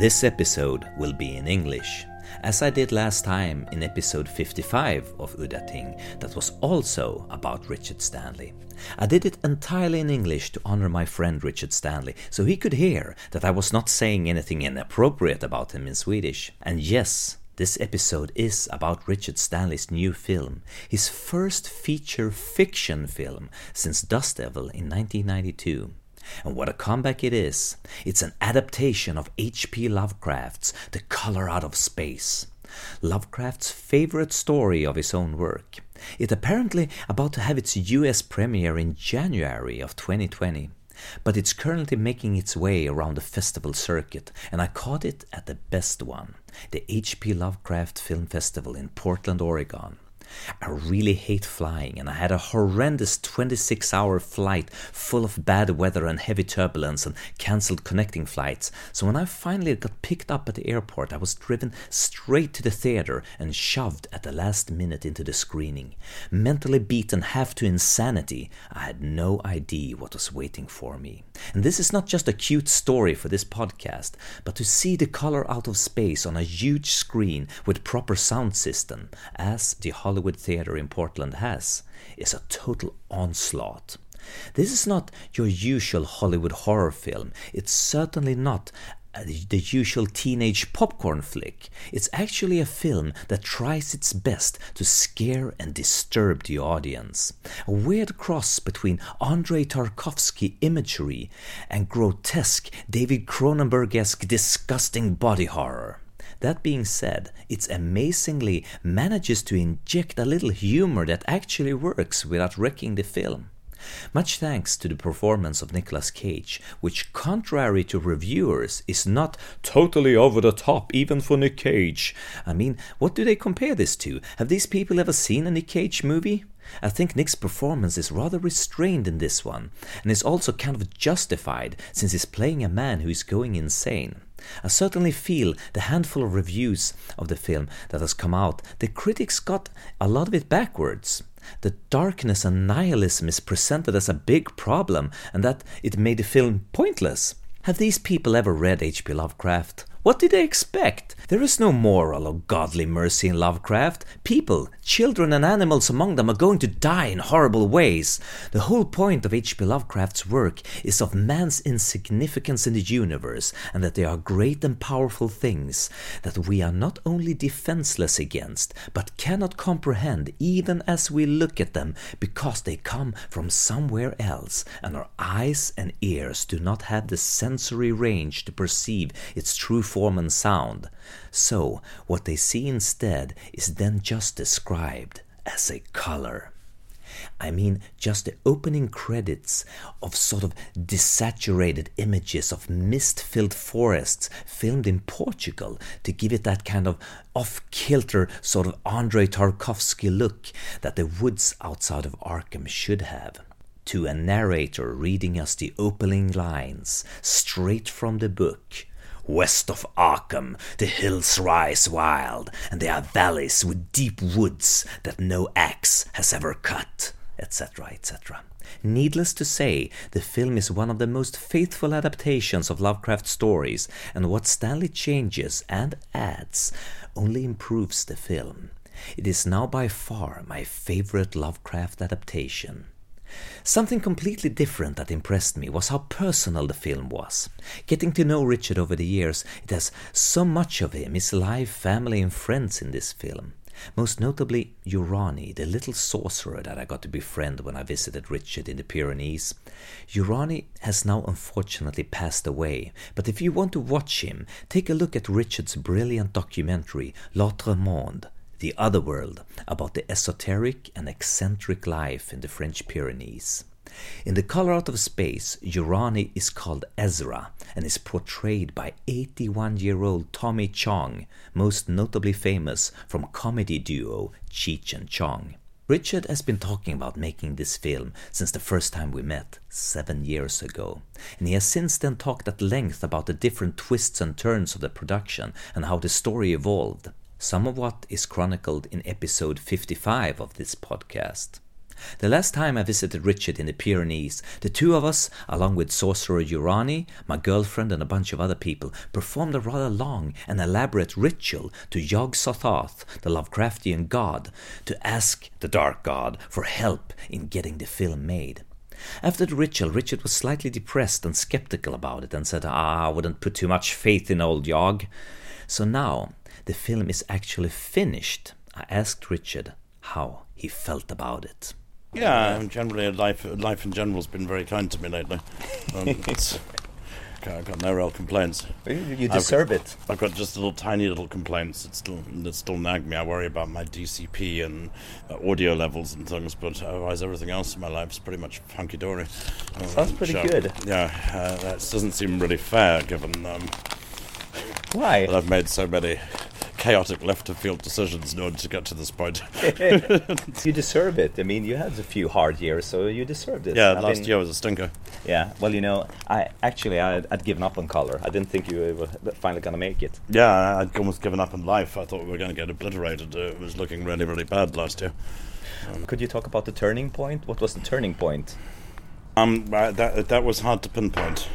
This episode will be in English, as I did last time in episode 55 of Udda Ting, that was also about Richard Stanley. I did it entirely in English to honor my friend Richard Stanley, so he could hear that I was not saying anything inappropriate about him in Swedish. And yes, this episode is about Richard Stanley's new film, his first feature fiction film since Dust Devil in 1992. And what a comeback it is! It's an adaptation of H.P. Lovecraft's The Color Out of Space. Lovecraft's favorite story of his own work. It apparently about to have its US premiere in January of 2020. But it's currently making its way around the festival circuit, and I caught it at the best one, the H.P. Lovecraft Film Festival in Portland, Oregon. I really hate flying, and I had a horrendous 26 hour flight full of bad weather and heavy turbulence and cancelled connecting flights. So when I finally got picked up at the airport, I was driven straight to the theater and shoved at the last minute into the screening. Mentally beaten half to insanity, I had no idea what was waiting for me. And this is not just a cute story for this podcast, but to see the color out of space on a huge screen with proper sound system, as the Hollywood Theatre in Portland has, is a total onslaught. This is not your usual Hollywood horror film. It's certainly not uh, the usual teenage popcorn flick. It's actually a film that tries its best to scare and disturb the audience. A weird cross between Andrei Tarkovsky imagery and grotesque David Cronenberg esque disgusting body horror. That being said, it amazingly manages to inject a little humor that actually works without wrecking the film. Much thanks to the performance of Nicolas Cage, which, contrary to reviewers, is not totally over the top even for Nick Cage. I mean, what do they compare this to? Have these people ever seen a Nick Cage movie? I think Nick's performance is rather restrained in this one, and is also kind of justified since he's playing a man who is going insane. I certainly feel the handful of reviews of the film that has come out, the critics got a lot of it backwards. The darkness and nihilism is presented as a big problem, and that it made the film pointless. Have these people ever read H.P. Lovecraft? What did they expect? There is no moral or godly mercy in Lovecraft. People, children, and animals among them are going to die in horrible ways. The whole point of H.P. Lovecraft's work is of man's insignificance in the universe, and that they are great and powerful things that we are not only defenseless against, but cannot comprehend even as we look at them, because they come from somewhere else, and our eyes and ears do not have the sensory range to perceive its true form and sound. So, what they see instead is then just described as a color. I mean, just the opening credits of sort of desaturated images of mist filled forests filmed in Portugal to give it that kind of off kilter sort of Andrei Tarkovsky look that the woods outside of Arkham should have to a narrator reading us the opening lines straight from the book. West of Arkham, the hills rise wild, and there are valleys with deep woods that no axe has ever cut, etc., etc. Needless to say, the film is one of the most faithful adaptations of Lovecraft stories, and what Stanley changes and adds only improves the film. It is now by far my favorite Lovecraft adaptation. Something completely different that impressed me was how personal the film was. Getting to know Richard over the years, it has so much of him, his life, family, and friends in this film. Most notably, Urani, the little sorcerer that I got to befriend when I visited Richard in the Pyrenees. Urani has now unfortunately passed away, but if you want to watch him, take a look at Richard's brilliant documentary, L'Autre Monde, the other world, about the esoteric and eccentric life in the French Pyrenees. In The Color Out of Space, Urani is called Ezra and is portrayed by 81 year old Tommy Chong, most notably famous from comedy duo Cheech and Chong. Richard has been talking about making this film since the first time we met, seven years ago, and he has since then talked at length about the different twists and turns of the production and how the story evolved some of what is chronicled in episode 55 of this podcast. The last time I visited Richard in the Pyrenees, the two of us, along with sorcerer Urani, my girlfriend, and a bunch of other people, performed a rather long and elaborate ritual to Yog Sothoth, the Lovecraftian god, to ask the Dark God for help in getting the film made. After the ritual, Richard was slightly depressed and skeptical about it and said, Ah, I wouldn't put too much faith in old Yog. So now the film is actually finished. I asked Richard how he felt about it. Yeah, generally life life in general has been very kind to me lately. Um, it's, I've got no real complaints. You deserve I've, it. I've got just little tiny little complaints that still that still nag me. I worry about my DCP and uh, audio levels and things, but otherwise everything else in my life is pretty much hunky dory. Sounds pretty good. Yeah, uh, that doesn't seem really fair given um, why that I've made so many chaotic left of field decisions in order to get to this point. you deserve it. I mean, you had a few hard years, so you deserved it. Yeah, I last mean, year was a stinker. Yeah, well, you know, I actually I, would given up on color. I didn't think you were finally going to make it. Yeah, I'd almost given up on life. I thought we were going to get obliterated. It was looking really, really bad last year. Um, Could you talk about the turning point? What was the turning point? Um, that that was hard to pinpoint.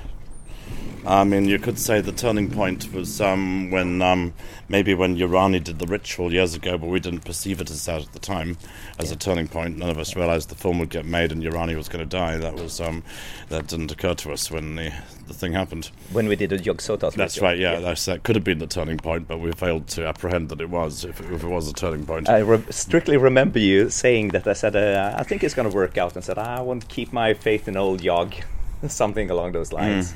I mean, you could say the turning point was um, when um, maybe when Urani did the ritual years ago, but we didn't perceive it as that at the time as yeah. a turning point. None of us realized the film would get made and Urani was going to die. That was um, that didn't occur to us when the, the thing happened. When we did a Yog Sothoth. That's right. Yeah, yeah. that could have been the turning point, but we failed to apprehend that it was. If, if it was a turning point, I re- strictly remember you saying that. I said, uh, "I think it's going to work out," and said, "I want to keep my faith in old Yog." Something along those lines. Mm.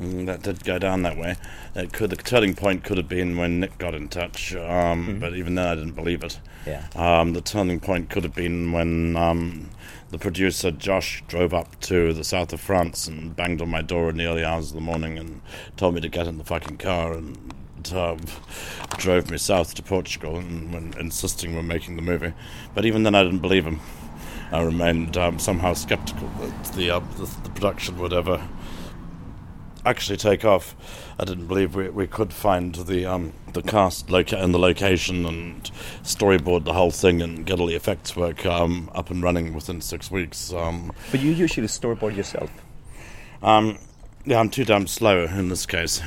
Mm, that did go down that way. It could the turning point could have been when Nick got in touch, um, mm-hmm. but even then I didn't believe it. Yeah. Um, the turning point could have been when um, the producer Josh drove up to the south of France and banged on my door in the early hours of the morning and told me to get in the fucking car and uh, drove me south to Portugal and when insisting we're making the movie. But even then I didn't believe him. I remained um, somehow skeptical that the, uh, the, the production would ever actually take off. I didn't believe we, we could find the um, the cast loca- and the location and storyboard the whole thing and get all the effects work um, up and running within six weeks. Um, but you usually storyboard yourself. Um, yeah, I'm too damn slow in this case.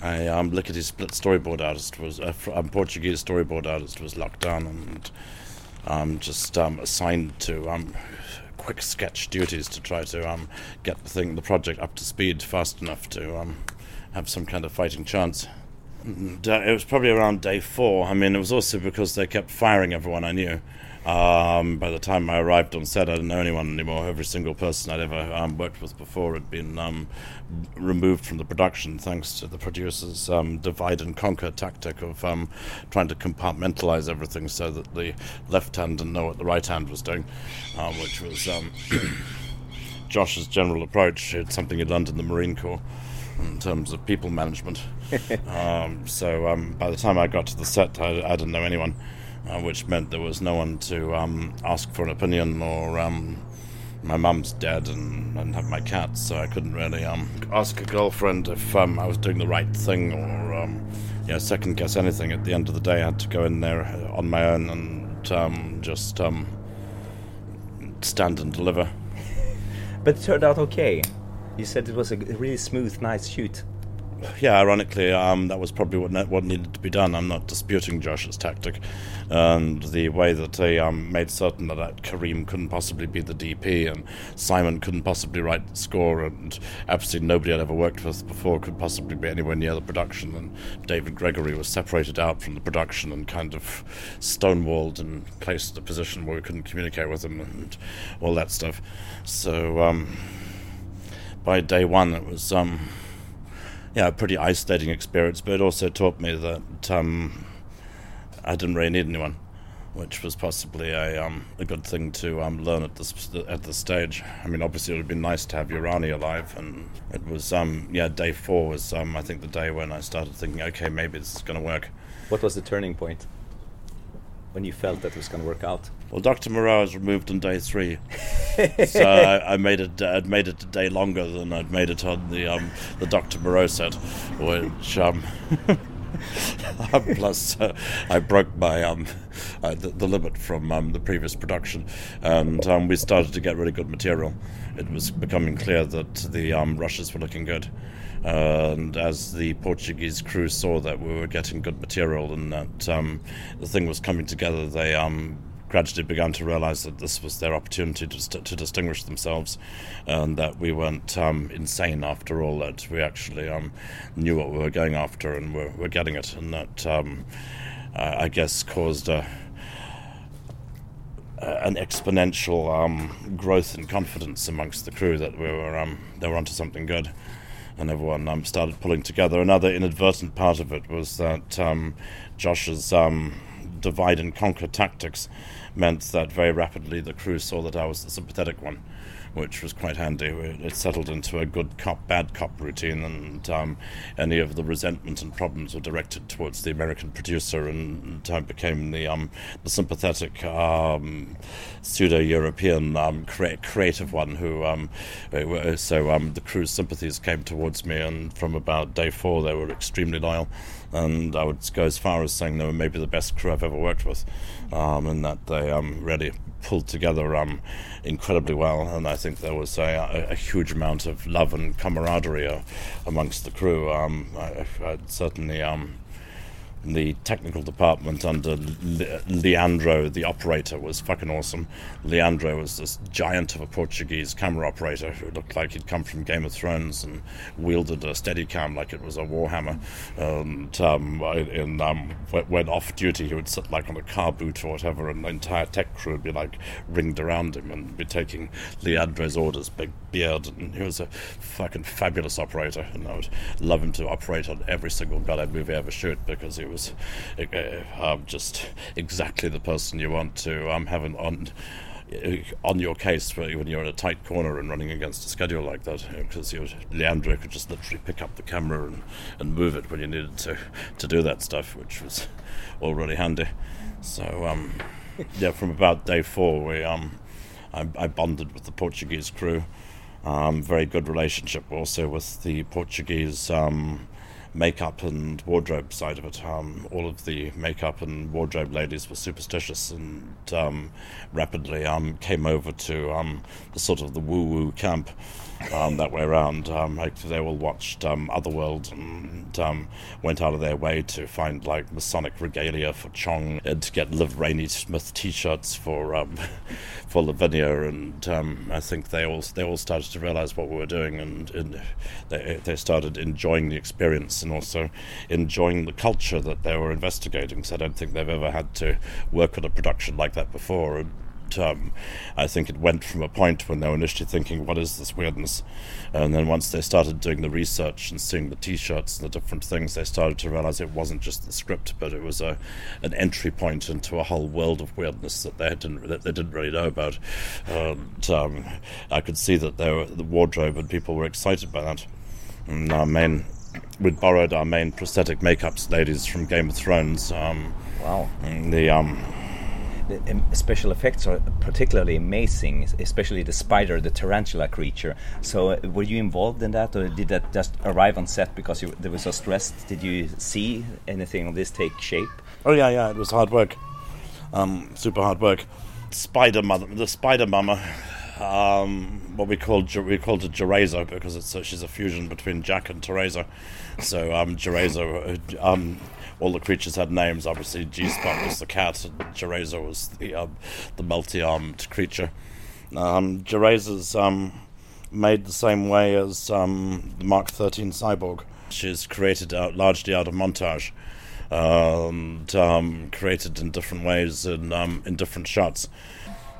I um, lickety split storyboard artist was a Portuguese storyboard artist was locked down and um, just um, assigned to um, quick sketch duties to try to um, get the thing, the project up to speed fast enough to um, have some kind of fighting chance. And, uh, it was probably around day four. I mean, it was also because they kept firing everyone I knew. Um, by the time I arrived on set, I didn't know anyone anymore. Every single person I'd ever um, worked with before had been um, removed from the production, thanks to the producers' um, divide and conquer tactic of um, trying to compartmentalize everything so that the left hand didn't know what the right hand was doing, um, which was Josh's general approach. It's something he learned in the Marine Corps in terms of people management. so by the time I got to the set, I, I didn't know anyone uh, which meant there was no one to um, ask for an opinion or um, my mum's dead and, and have my cats, so I couldn't really um, ask a girlfriend if um, I was doing the right thing or um, yeah, second guess anything. At the end of the day, I had to go in there on my own and um, just um, stand and deliver. But it turned out okay. You said it was a really smooth, nice shoot yeah, ironically, um, that was probably what what needed to be done. I'm not disputing Josh's tactic, and the way that they um, made certain that, that Kareem couldn't possibly be the DP, and Simon couldn't possibly write the score, and absolutely nobody I'd ever worked with before could possibly be anywhere near the production. And David Gregory was separated out from the production and kind of stonewalled and placed in a position where we couldn't communicate with him and all that stuff. So um, by day one, it was. Um, yeah, a pretty isolating experience, but it also taught me that um, I didn't really need anyone, which was possibly a um, a good thing to um, learn at this at this stage. I mean, obviously it would have been nice to have Urani alive, and it was um, yeah, day four was um, I think the day when I started thinking, okay, maybe this is going to work. What was the turning point? When you felt that it was going to work out? Well, Dr. Moreau was removed on day three, so I, I, made it. I'd made it a day longer than I'd made it on the um, the Dr. Moreau set, which um, Plus, uh, I broke my um, uh, the, the, limit from um, the previous production, and um, we started to get really good material. It was becoming clear that the um, rushes were looking good. And as the Portuguese crew saw that we were getting good material and that um, the thing was coming together, they um, gradually began to realize that this was their opportunity to, to distinguish themselves and that we weren't um, insane after all, that we actually um, knew what we were going after and were, were getting it. And that, um, I guess, caused a, an exponential um, growth in confidence amongst the crew that we were, um, they were onto something good. And everyone um, started pulling together. Another inadvertent part of it was that Josh's divide and conquer tactics meant that very rapidly the crew saw that I was the sympathetic one, which was quite handy. It settled into a good cop, bad cop routine, and um, any of the resentment and problems were directed towards the American producer, and I became the um, the sympathetic um, pseudo-European um, cre- creative one. Who um, so the crew's sympathies came towards me, and from about day four they were extremely loyal and I would go as far as saying they were maybe the best crew I've ever worked with, um, and that they um, really pulled together um, incredibly well. And I think there was a, a, huge amount of love and camaraderie uh, amongst the crew. Um, I, I certainly um, the technical department under Le- Leandro, the operator, was fucking awesome. Leandro was this giant of a Portuguese camera operator who looked like he'd come from Game of Thrones and wielded a Steadicam like it was a warhammer. And um, in, um, when off duty, he would sit like on a car boot or whatever, and the entire tech crew would be like ringed around him and be taking Leandro's orders, big beard, and he was a fucking fabulous operator. And I would love him to operate on every single goddamn movie I ever shoot because he was uh, um, just exactly the person you want to um, have an on uh, on your case when you're in a tight corner and running against a schedule like that because you know, Leandro could just literally pick up the camera and, and move it when you needed to to do that stuff which was all really handy so um, yeah from about day four we um, I, I bonded with the Portuguese crew um, very good relationship also with the Portuguese um, makeup and wardrobe side of it. Um, all of the makeup and wardrobe ladies were superstitious and um, rapidly um, came over to um, the sort of the woo woo camp um, that way around. Um, like they all watched um, Otherworld and um, went out of their way to find like Masonic regalia for Chong and to get Liv Rainey Smith T-shirts for um, for Lavinia. And um, I think they all they all started to realize what we were doing, and, and they they started enjoying the experience and also enjoying the culture that they were investigating. So I don't think they've ever had to work on a production like that before. And, um, I think it went from a point when they were initially thinking, "What is this weirdness?" and then once they started doing the research and seeing the T-shirts and the different things, they started to realize it wasn't just the script, but it was a an entry point into a whole world of weirdness that they didn't that they didn't really know about. And um, I could see that they were, the wardrobe and people were excited by that. And our main we'd borrowed our main prosthetic makeups ladies from Game of Thrones. Um, wow. The um, the special effects are particularly amazing, especially the spider, the tarantula creature. So, uh, were you involved in that, or did that just arrive on set because you they were so stressed? Did you see anything of this take shape? Oh yeah, yeah, it was hard work, um, super hard work. Spider mother, the spider mama, um, what we called we called it Gereza because it's a, she's a fusion between Jack and Teresa. So um, uh, um, all the creatures had names. Obviously, G Spot was the cat, and Gereza was the um, the multi-armed creature. Um, um, made the same way as um, the Mark 13 cyborg. She's created out, largely out of montage. and um, created in different ways in um, in different shots.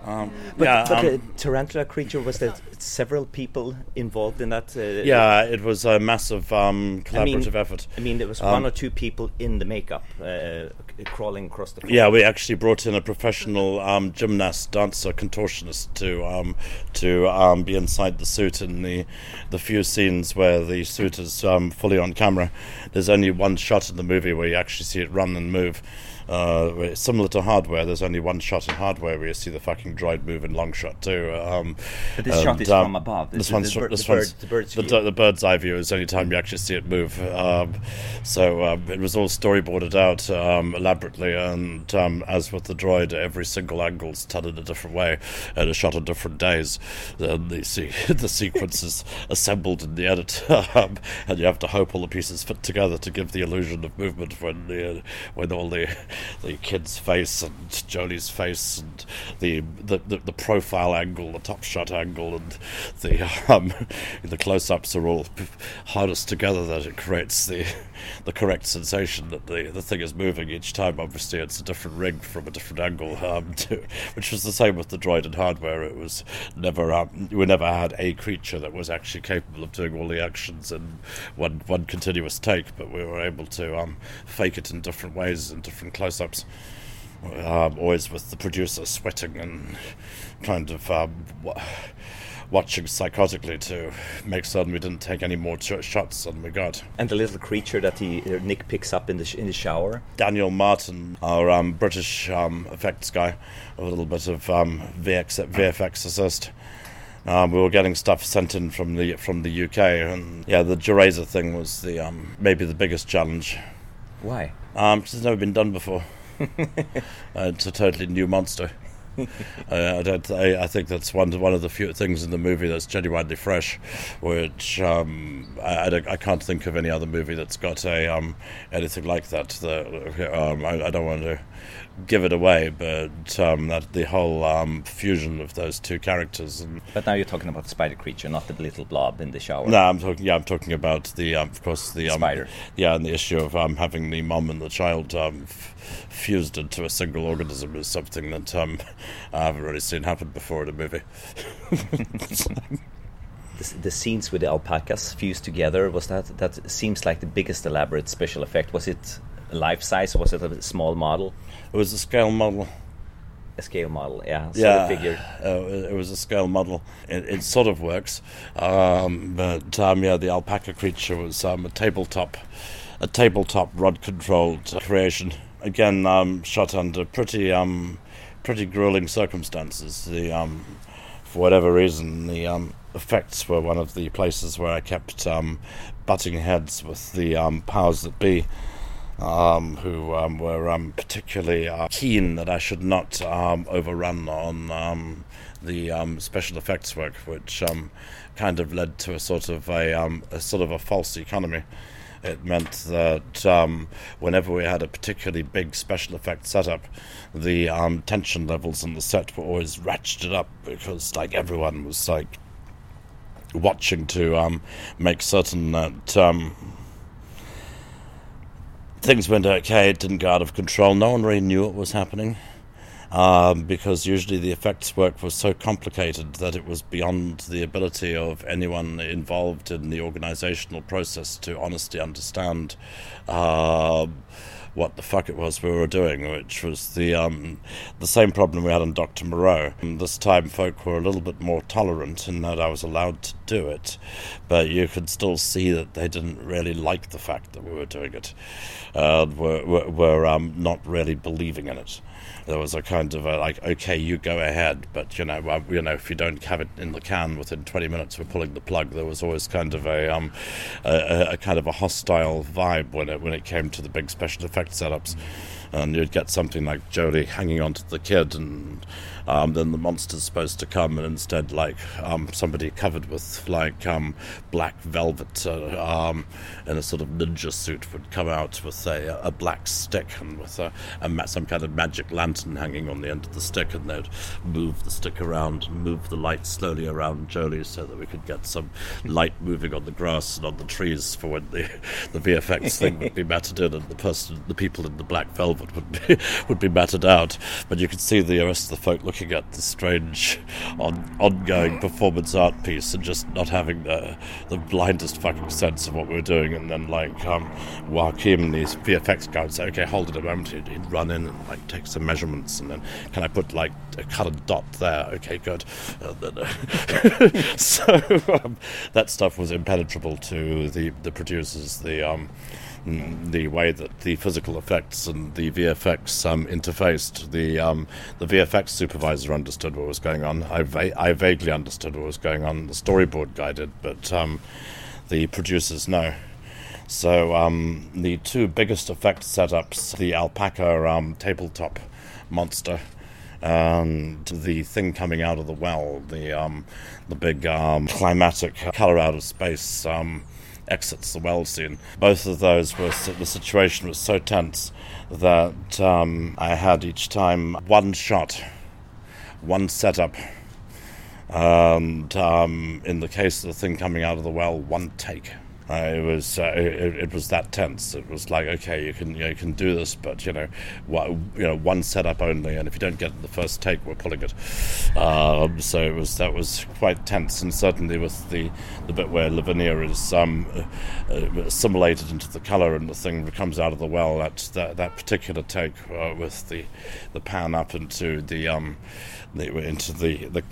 Um, but, yeah, but um, the tarantula creature was there several people involved in that? Uh, yeah, it was a massive um, collaborative I mean, effort. I mean, there was one um, or two people in the makeup uh, crawling across the. Floor. Yeah, we actually brought in a professional um, gymnast, dancer, contortionist to um, to be inside the suit in the the few scenes where the suit is fully on camera. There's only one shot in the movie where you actually see it run and move Uh, similar to Hardware, there's only one shot in Hardware where you see the fucking droid move in long shot too. Um, but this shot is um, from above. This, this one's the, this the, one's, bird, the, bird's the, the, bird's eye view is the only time you actually see it move. Um, so um, it was all storyboarded out um, elaborately, and as with the droid, every single angle is done in a different way and is shot on different days. And the, see, the sequence is assembled in the edit, and you have to hope all the pieces fit together to give the illusion of movement when the, when all the the kid's face and Joely's face and the the, the, the profile angle, the top shot angle, and the um, the close ups are all harnessed together that it creates the the correct sensation that the the thing is moving each time. Obviously, it's a different rig from a different angle, um, to, which was the same with the droid and hardware. It was never um, we never had a creature that was actually capable of doing all the actions in one one continuous take, but we were able to um, fake it in different ways and different close ups. Um, always with the producer sweating and kind of um, watching psychotically to make certain we didn't take any more ch- shots than we got. And the little creature that he uh, Nick picks up in the sh- in the shower. Daniel Martin, our um, British um, effects guy, a little bit of um, VX, VFX assist. Um, we were getting stuff sent in from the from the UK, and yeah, the Jurazer thing was the um, maybe the biggest challenge. Why? Um, it's never been done before. uh, it's a totally new monster. uh, I, don't, I, I, think that's one one of the few things in the movie that's genuinely fresh, which um, I, I, I, can't think of any other movie that's got a um, anything like that. The, um, I, don't want to give it away, but um, that the whole um, fusion of those two characters. And but now you're talking about the spider creature, not the little blob in the shower. No, I'm talking. Yeah, I'm talking about the, um, of course, the um, spider. Yeah, and the issue of um, having the mom and the child um, f- fused into a single organism is something that I haven't really seen happen before in a movie. the, the, scenes with the alpacas fused together was that that seems like the biggest elaborate special effect. Was it life size? Was it a small model? It was a scale model. A scale model, yeah. So yeah, figure. Uh, it was a scale model. It, it sort of works, um, but um, yeah, the alpaca creature was um, a tabletop, a tabletop rod-controlled creation. Again, um, shot under pretty, um, pretty grueling circumstances. The um, for whatever reason, the effects were one of the places where I kept butting heads with the powers that be um, who um, were um, particularly uh, keen that I should not um, overrun on um, the um, special effects work, which kind of led to a sort of a, a, sort of a false economy. It meant that whenever we had a particularly big special effects setup, the tension levels in the set were always ratcheted up because, like, everyone was like watching to make certain that things went okay. It didn't go out of control. No one really knew what was happening um, because usually the effects work was so complicated that it was beyond the ability of anyone involved in the organizational process to honestly understand. Uh, what the fuck it was we were doing, which was the um, the same problem we had on Doctor Moreau. And this time, folk were a little bit more tolerant in that I was allowed to do it, but you could still see that they didn't really like the fact that we were doing it, uh, were were, were um, not really believing in it there was a kind of a like, okay, you go ahead, but you know, you know, if you don't have it in the can within 20 minutes, we're pulling the plug. There was always kind of a um, a, a kind of a hostile vibe when it when it came to the big special effects setups, and you'd get something like Jodie hanging onto the kid and um, then the monster's supposed to come, and instead, like um, somebody covered with like um, black velvet uh, um, in a sort of ninja suit would come out with a, a black stick and with a, a, some kind of magic lantern hanging on the end of the stick, and they'd move the stick around and move the light slowly around Joely so that we could get some light moving on the grass and on the trees for when the the VFX thing would be matted in, and the person, the people in the black velvet would be would be matted out. But you could see the rest of the folk looking looking at the strange, on, ongoing performance art piece and just not having the the blindest fucking sense of what we were doing. And then like um, Joachim, the VFX guy, would say, "Okay, hold it a moment." He'd, he'd run in and like take some measurements, and then can I put like a colored dot there? Okay, good. Uh, so um, that stuff was impenetrable to the the producers. The um, the way that the physical effects and the VFX um, interfaced. The um, the VFX supervisor understood what was going on. I, va- I vaguely understood what was going on. The storyboard guy did, but um, the producers no. So um, the two biggest effect setups: the alpaca um, tabletop monster and the thing coming out of the well, the um, the big um, climatic color out of space um, exits the well scene. Both of those were the situation was so tense that um, I had each time one shot, one setup. And um, in the case of the thing coming out of the well, one take. Uh, it was uh, it, it, was that tense. It was like okay, you can you, know, you can do this, but you know, what, you know, one setup only, and if you don't get the first take, we're pulling it. Um, so it was that was quite tense, and certainly with the the bit where Lavinia is um, uh, assimilated into the color and the thing comes out of the well. That that, that particular take uh, with the the pan up into the um, the, into the the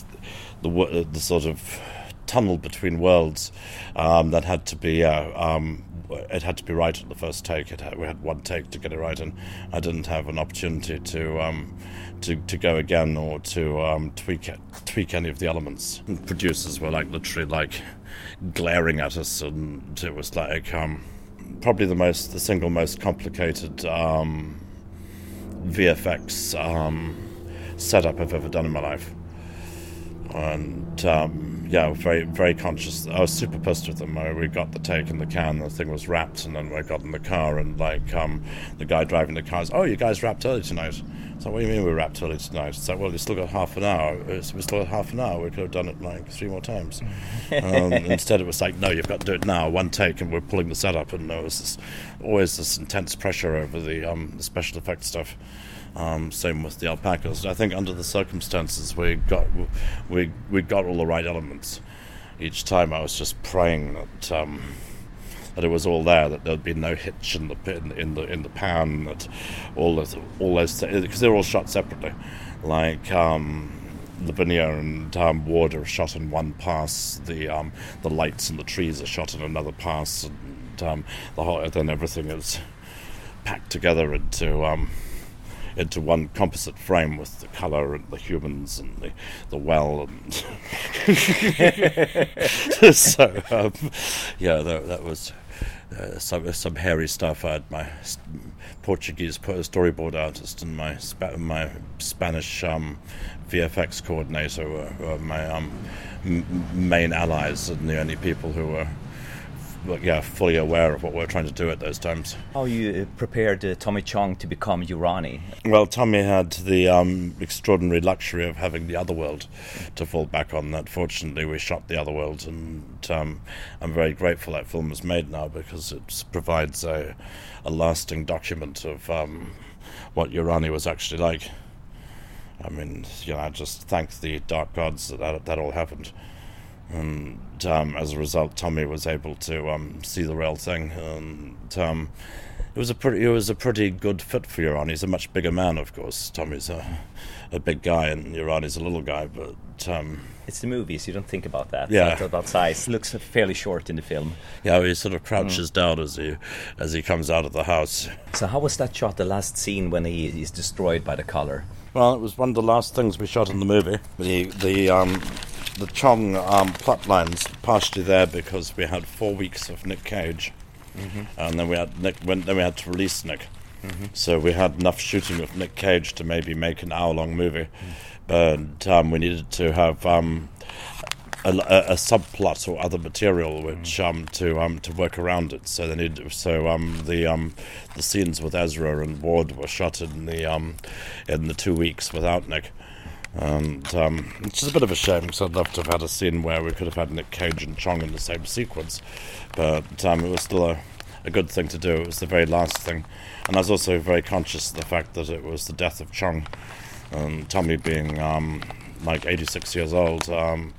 the, the sort of tunnel between worlds um, that had to be uh, um, it had to be right at the first take. Had, we had one take to get it right, and I didn't have an opportunity to um, to, to go again or to um, tweak it, tweak any of the elements. And producers were like literally like glaring at us, and it was like um, probably the most the single most complicated um, VFX setup I've ever done in my life and yeah, very very conscious. I was super pissed with them. we got the take in the can, the thing was wrapped, and then we got in the car, and like um, the guy driving the car, "Oh, you guys wrapped early tonight." So what do you mean we wrapped early tonight? It's like, well, we still got half an hour. we still got half an hour. We could have done it like three more times. um, instead, it was like, no, you've got to do it now, one take, and we're pulling the setup. And there was this, always this intense pressure over the, um, the special effects stuff. Um, same with the alpacas. I think under the circumstances, we got we we got all the right elements. Each time, I was just praying that um, that it was all there, that there'd be no hitch in the in, in the in the pan, that all those all those because they're all shot separately, like. Um, Lavinia and um, Ward are shot in one pass. The um, the lights and the trees are shot in another pass, and um, the whole then everything is packed together into um, into one composite frame with the color and the humans and the, the well and so um, yeah that, that was uh, some some hairy stuff. I had my Portuguese storyboard artist and my my Spanish um, VFX coordinator were, were my um, m- main allies and the only people who were yeah, fully aware of what we're trying to do at those times. How you uh, prepared uh, Tommy Chong to become Urani? Well, Tommy had the um, extraordinary luxury of having the other world to fall back on. That fortunately we shot the other world, and um, I'm very grateful that film was made now because it provides a, a lasting document of um, what Urani was actually like. I mean, you know, I just thank the dark gods that that, that all happened and um, as a result, Tommy was able to um, see the real thing, and um, it was a pretty it was a pretty good fit for Urani. He's a much bigger man, of course. Tommy's a, a big guy, and Urani's a little guy, but. Um, it's the movies. You don't think about that. Yeah, that, that size looks fairly short in the film. Yeah, he sort of crouches mm. down as he as he comes out of the house. So, how was that shot? The last scene when he is destroyed by the collar. Well, it was one of the last things we shot in the movie. The the um, the Chong um, plot lines partially there because we had four weeks of Nick Cage, mm-hmm. and then we had Nick. When, then we had to release Nick, mm-hmm. so we had enough shooting of Nick Cage to maybe make an hour-long movie, mm-hmm. but um, we needed to have. Um, a, a, a, subplot or other material which mm. um, to um, to work around it. So they need so um, the um, the scenes with Ezra and Ward were shot in the um, in the two weeks without Nick. And um, it's just a bit of a shame because I'd love to have had a scene where we could have had Nick Cage and Chong in the same sequence. But um, it was still a, a good thing to do. It was the very last thing. And I was also very conscious of the fact that it was the death of Chong. And Tommy being um, like 86 years old um,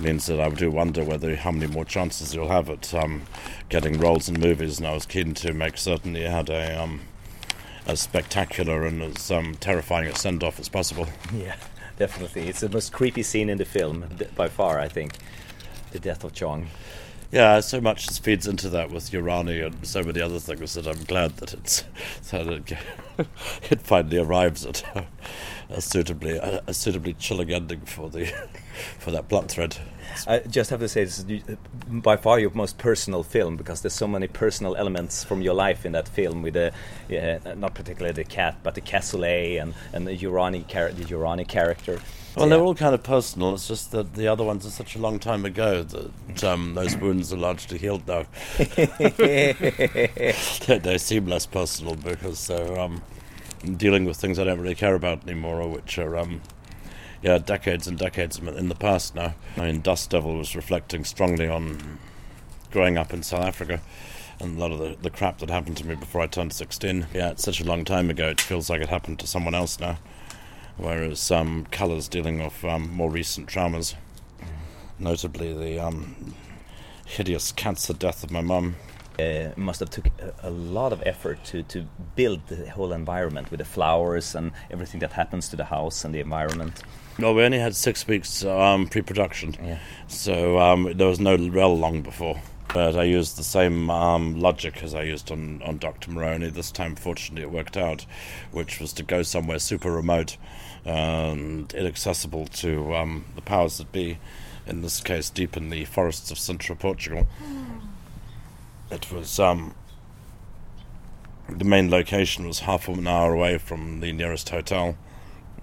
means that I do wonder whether how many more chances you'll have at um, getting roles in movies. And I was keen to make certain he had a um, as spectacular and as um, terrifying a send off as possible. Yeah definitely. It's the most creepy scene in the film by far, I think. The death of Chong. Yeah, so much feeds into that with Urani and so many other things that I'm glad that it's that it, it finally arrives at a, a suitably a, a, suitably chilling ending for the for that plot thread. I just have to say, this is by far your most personal film because there's so many personal elements from your life in that film. With the, yeah, not particularly the cat, but the cassoulet and and the Urani char- the Urani character. Well, yeah. they're all kind of personal. It's just that the other ones are such a long time ago that um, those wounds are largely healed now. they, they, seem less personal because they're um, dealing with things I don't really care about anymore, or which are um, yeah, decades and decades in the past now. I mean, Dust Devil was reflecting strongly on growing up in South Africa and a lot of the, the crap that happened to me before I turned 16. Yeah, it's such a long time ago, it feels like it happened to someone else now. Whereas um, Colours dealing with um, more recent traumas, notably the um, hideous cancer death of my mum. Uh, must have took a, a, lot of effort to, to build the whole environment with the flowers and everything that happens to the house and the environment. No, we only had six weeks um, pre-production, yeah. so um, there was no real long before. But I used the same um, logic as I used on, on Dr. Moreau. This time, fortunately, it worked out, which was to go somewhere super remote and inaccessible to um, the powers that be. In this case, deep in the forests of central Portugal. It was um, the main location was half an hour away from the nearest hotel.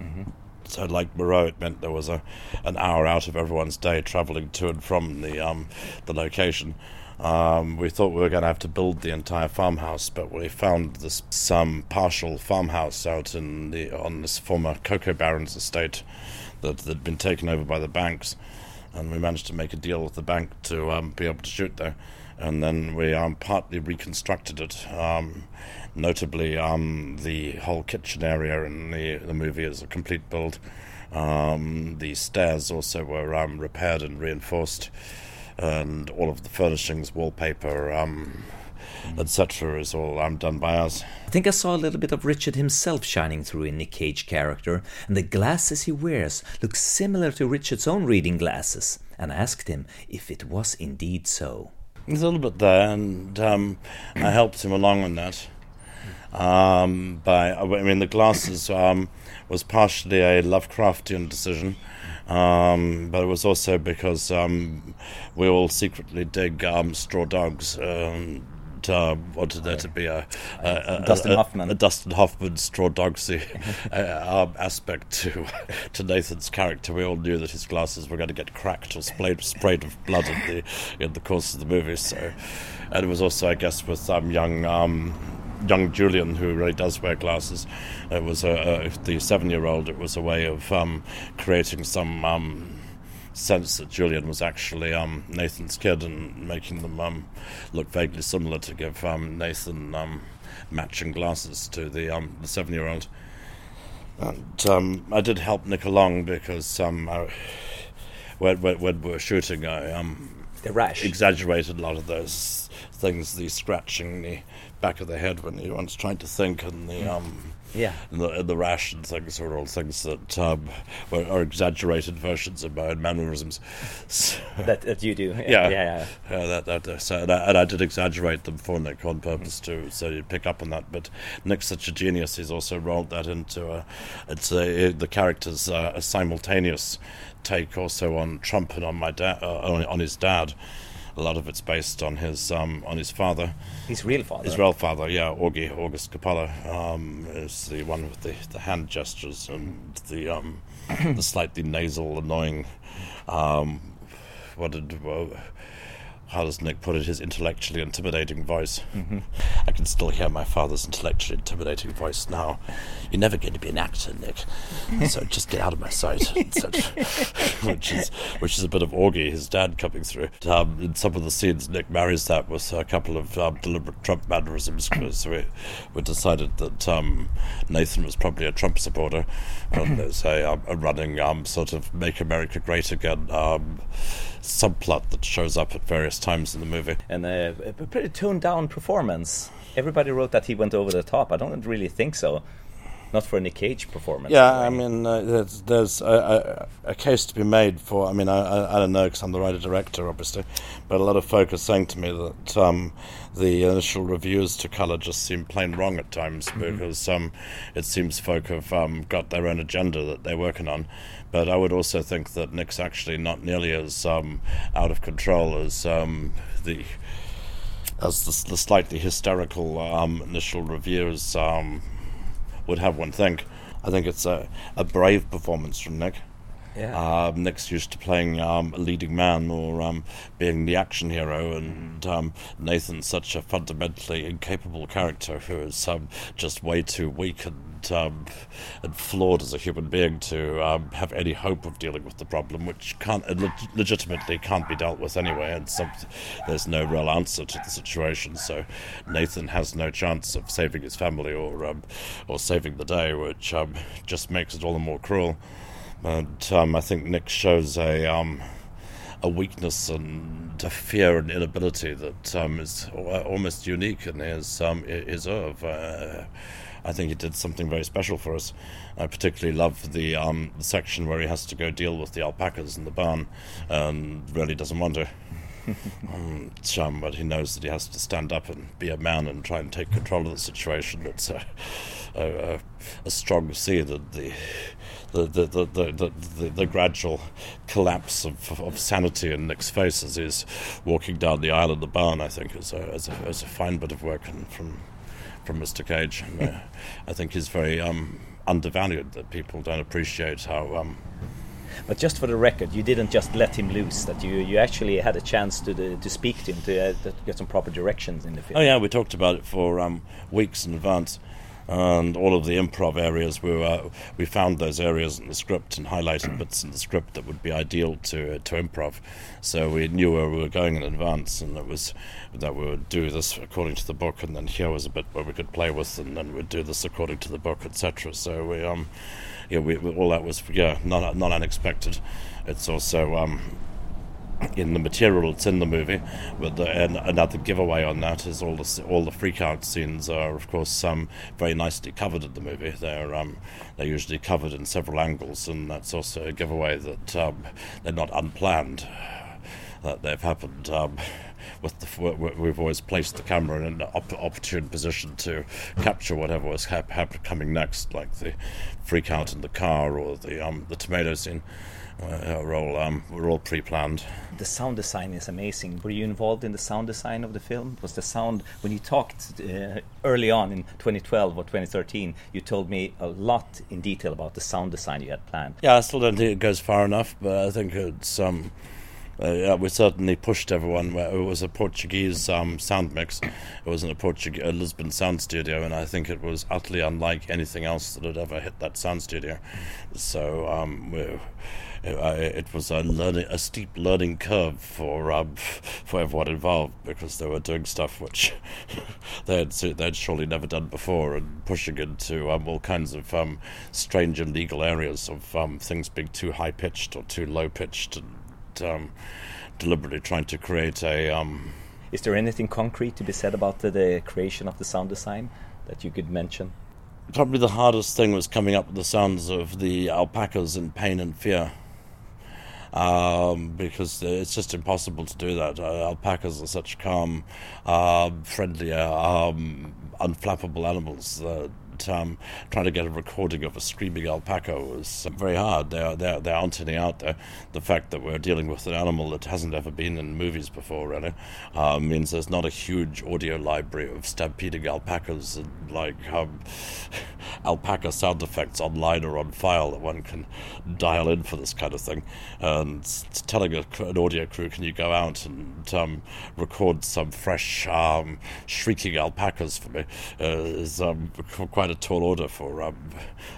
Mm-hmm. So, like Moreau, it meant there was a an hour out of everyone's day travelling to and from the um, the location. Um, we thought we were going to have to build the entire farmhouse, but we found this some partial farmhouse out in the on this former cocoa baron's estate that had been taken over by the banks, and we managed to make a deal with the bank to um, be able to shoot there. And then we um, partly reconstructed it. Um, notably, um, the whole kitchen area in the the movie is a complete build. Um, the stairs also were um, repaired and reinforced and all of the furnishings, wallpaper, um, etc., is all um, done by us. I think I saw a little bit of Richard himself shining through in Nick Cage character, and the glasses he wears look similar to Richard's own reading glasses, and I asked him if it was indeed so. He's a little bit there, and um, I helped him along on that. Um, by I mean, the glasses um, was partially a Lovecraftian decision. Um, but it was also because um, we all secretly dig um, straw dogs. Uh, wanted there to be a, a, a Dustin Hoffman, a, Dustin Hoffman straw dogsy uh, aspect to to Nathan's character. We all knew that his glasses were going to get cracked or sprayed, sprayed with blood in the in the course of the movie. So, and it was also, I guess, with um, young um, young Julian, who really does wear glasses. It was a, a the seven-year-old. It was a way of um, creating some um, sense that Julian was actually um, Nathan's kid and making them um, look vaguely similar to give um, Nathan um, matching glasses to the, the seven-year-old. And I did help Nick along because I, when, when, when, we were shooting, I exaggerated a lot of those things, the scratching, the back of the head when he one's trying to think, and the um, yeah, and the, and the rash and things are all things that um, are exaggerated versions of my own mannerisms. So, that, that you do, yeah, yeah, yeah. yeah that, that, uh, so, and I, and, I, did exaggerate them for Nick on purpose too, so you'd pick up on that. But Nick's such a genius; he's also rolled that into a, it's a, the character's uh, a simultaneous take also on Trump and on my dad, uh, on, on his dad a lot of it's based on his um, on his father. His real father. His real father, yeah, Augie August Coppola um, is the one with the, the hand gestures and the um, the slightly nasal, annoying. Um, what did well, how does Nick put it, his intellectually intimidating voice. Mm-hmm. I can still hear my father's intellectually intimidating voice now. You're never going to be an actor, Nick, so just get out of my sight. which is which is a bit of Augie, his dad, coming through. Um, in some of the scenes, Nick marries that with a couple of um, deliberate Trump mannerisms because we, we decided that um, Nathan was probably a Trump supporter. And there's a, um, a running um, sort of "Make America Great Again" um, subplot that shows up at various times in the movie. And uh, a pretty toned down performance. Everybody wrote that he went over the top. I don't really think so. Not for a Nick Cage performance. Yeah, I mean, uh, there's, there's a, a, a, case to be made for. I mean, I, I, I don't know because I'm the writer director, obviously, but a lot of folk are saying to me that um, the initial reviews to colour just seem plain wrong at times mm-hmm. because um, it seems folk have um, got their own agenda that they're working on. But I would also think that Nick's actually not nearly as um, out of control as um, the as the, the slightly hysterical um, initial reviews um, would have one think. I think it's a, a brave performance from Nick. Yeah. Um, Nick's used to playing um, a leading man or um, being the action hero, and um, Nathan's such a fundamentally incapable character who is um, just way too weak and, um, and flawed as a human being to have any hope of dealing with the problem, which can't leg- legitimately can't be dealt with anyway, and so there's no real answer to the situation. So Nathan has no chance of saving his family or or saving the day, which just makes it all the more cruel. But um, I think Nick shows a um, a weakness and a fear and inability that um, is almost unique in his um, his oeuvre. Uh, I think he did something very special for us. I particularly love the, um, the section where he has to go deal with the alpacas in the barn and really doesn't want to. um, chum, but he knows that he has to stand up and be a man and try and take control of the situation. It's a, a, a strong see that the the the, the, the, the, the gradual collapse of, of sanity in Nick's face as he's walking down the aisle of the barn. I think is a, is a, is a fine bit of work from from Mr. Cage. And, uh, I think he's very um, undervalued. That people don't appreciate how. Um, but just for the record, you didn't just let him loose. That you, you actually had a chance to to speak to him to, uh, to, get some proper directions in the film. Oh yeah, we talked about it for um, weeks in advance and all of the improv areas we were, we found those areas in the script and highlighted bits in the script that would be ideal to to improv. So we knew where we were going in advance, and it was that we would do this according to the book, and then here was a bit where we could play with, and then we'd do this according to the book, etc. So we um, yeah, we, all that was yeah not not unexpected. It's also um, in the material that's in the movie. But the, and another giveaway on that is all the all the freak out scenes are, of course, um, very nicely covered in the movie. They're um, they're usually covered in several angles, and that's also a giveaway that um, they're not unplanned. That they've happened. Um, with the, we've always placed the camera in an op- opportune position to capture whatever was hap- hap- coming next, like the freak out in the car or the um, the tomato scene. Uh, we're all um, we're all pre-planned. The sound design is amazing. Were you involved in the sound design of the film? Was the sound when you talked uh, early on in 2012 or 2013? You told me a lot in detail about the sound design you had planned. Yeah, I still don't think it goes far enough, but I think it's um, uh, yeah, we certainly pushed everyone. It was a Portuguese um, sound mix. It was in a Portuguese a Lisbon sound studio, and I think it was utterly unlike anything else that had ever hit that sound studio. So um, we it was a learning, a steep learning curve for um, for everyone involved because they were doing stuff which they had they'd surely never done before and pushing into um, all kinds of um, strange and legal areas of um, things being too high pitched or too low pitched and um, deliberately trying to create a. Um, Is there anything concrete to be said about the, the creation of the sound design that you could mention? Probably the hardest thing was coming up with the sounds of the alpacas in pain and fear um, because it's just impossible to do that. Uh, alpacas are such calm, uh, friendly, um, unflappable animals um, trying to get a recording of a screaming alpaca was very hard. There, there, there aren't any out there. The fact that we're dealing with an animal that hasn't ever been in movies before, really, uh, means there's not a huge audio library of stampeding alpacas and like um, alpaca sound effects online or on file that one can dial in for this kind of thing. And telling a, an audio crew, can you go out and um, record some fresh um, shrieking alpacas for me, uh, is um, quite quite a tall order for um,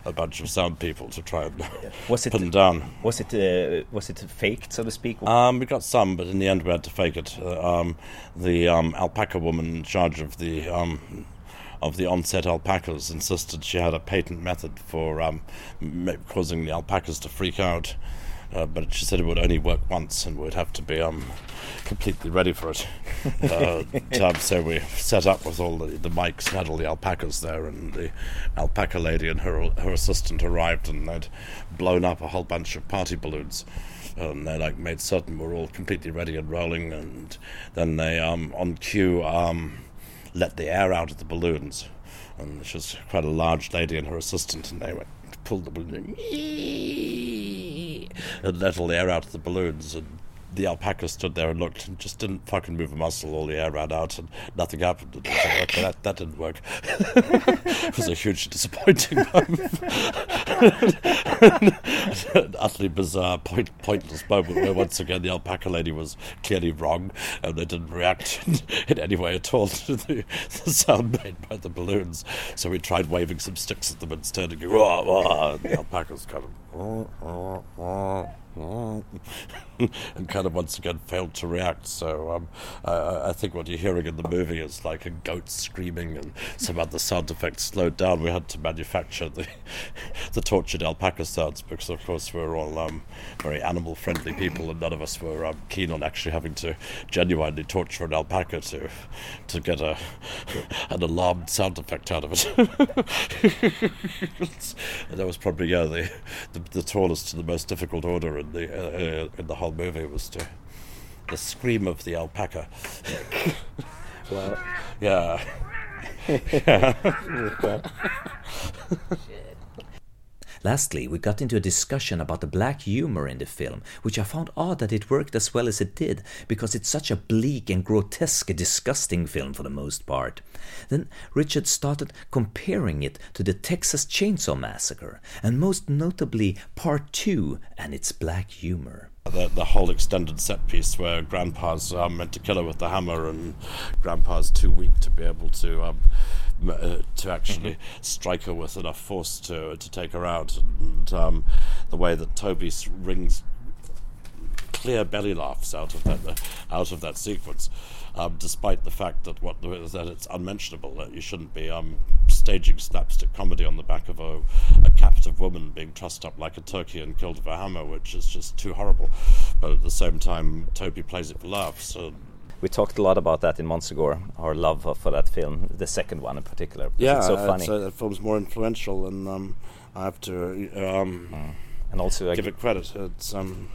a bunch of sound people to try and was it, put them down. Was it uh, was it faked, so to speak? Um, we got some, but in the end we had to fake it. Uh, um, the um, alpaca woman in charge of the um, of the onset alpacas insisted she had a patent method for um, causing the alpacas to freak out Uh, but she said it would only work once and we'd have to be um, completely ready for it. Uh, um, so we set up with all the, the mics, had all the alpacas there, and the alpaca lady and her her assistant arrived, and they'd blown up a whole bunch of party balloons. And they like made certain we're all completely ready and rolling, and then they um, on cue um, let the air out of the balloons, and she was quite a large lady and her assistant, and they went pulled the balloon and let all the air out of the balloons and the alpaca stood there and looked and just didn't fucking move a muscle. All the air ran out and nothing happened. And like, okay, that, that didn't work. it was a hugely disappointing An utterly bizarre, point, pointless moment where once again the alpaca lady was clearly wrong and they didn't react in, in any way at all to the, the, sound made by the balloons. So we tried waving some sticks at them instead and go, wah, wah, and the alpacas kind of, wah, wah, wah. And kind of once again failed to react. So um, I, I, think what you're hearing in the movie is like a goat screaming and some other sound effects slowed down. We had to manufacture the the tortured alpaca sounds because, of course, we're all um, very animal friendly people, and none of us were um, keen on actually having to genuinely torture an alpaca to to get a an alarmed sound effect out of it. that was probably yeah the, the the tallest and the most difficult order in the uh, uh, in the whole movie was to the scream of the alpaca. well, yeah. yeah. Lastly, we got into a discussion about the black humor in the film, which I found odd that it worked as well as it did, because it's such a bleak and grotesque, disgusting film for the most part. Then Richard started comparing it to the Texas Chainsaw Massacre, and most notably Part 2 and its black humor. The, the whole extended set piece where Grandpa's um, meant to kill her with the hammer, and Grandpa's too weak to be able to um, uh, to actually mm-hmm. strike her with enough force to to take her out, and um, the way that Tobe rings clear belly laughs out of that uh, out of that sequence, um, despite the fact that what that it's unmentionable that you shouldn't be um, staging slapstick comedy on the back of a, a captive woman being trussed up like a turkey and killed with a hammer, which is just too horrible. But at the same time, Tobe plays it for laughs. So we talked a lot about that in Montsegur, our love for that film, the second one in particular. Yeah, it's so funny. It's, uh, the film's more influential, and um, I have to um, mm. and also give it credit. It's um,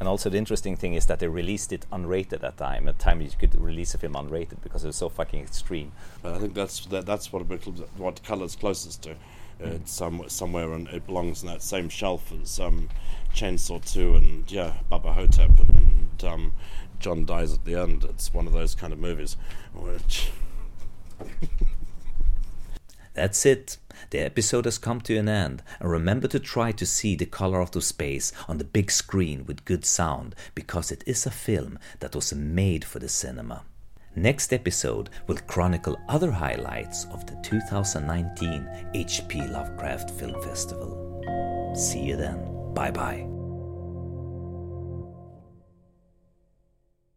and also the interesting thing is that they released it unrated at that time. At time you could release a film unrated because it was so fucking extreme. I think that's that, that's what what color's closest to. Mm. It's some, somewhere and it belongs in that same shelf as um, Chainsaw 2 and yeah, Bubba Ho-Tep and um, John dies at the end. It's one of those kind of movies which. That's it. The episode has come to an end, and remember to try to see The Color of the Space on the big screen with good sound, because it is a film that was made for the cinema. Next episode will chronicle other highlights of the 2019 HP Lovecraft Film Festival. See you then. Bye bye.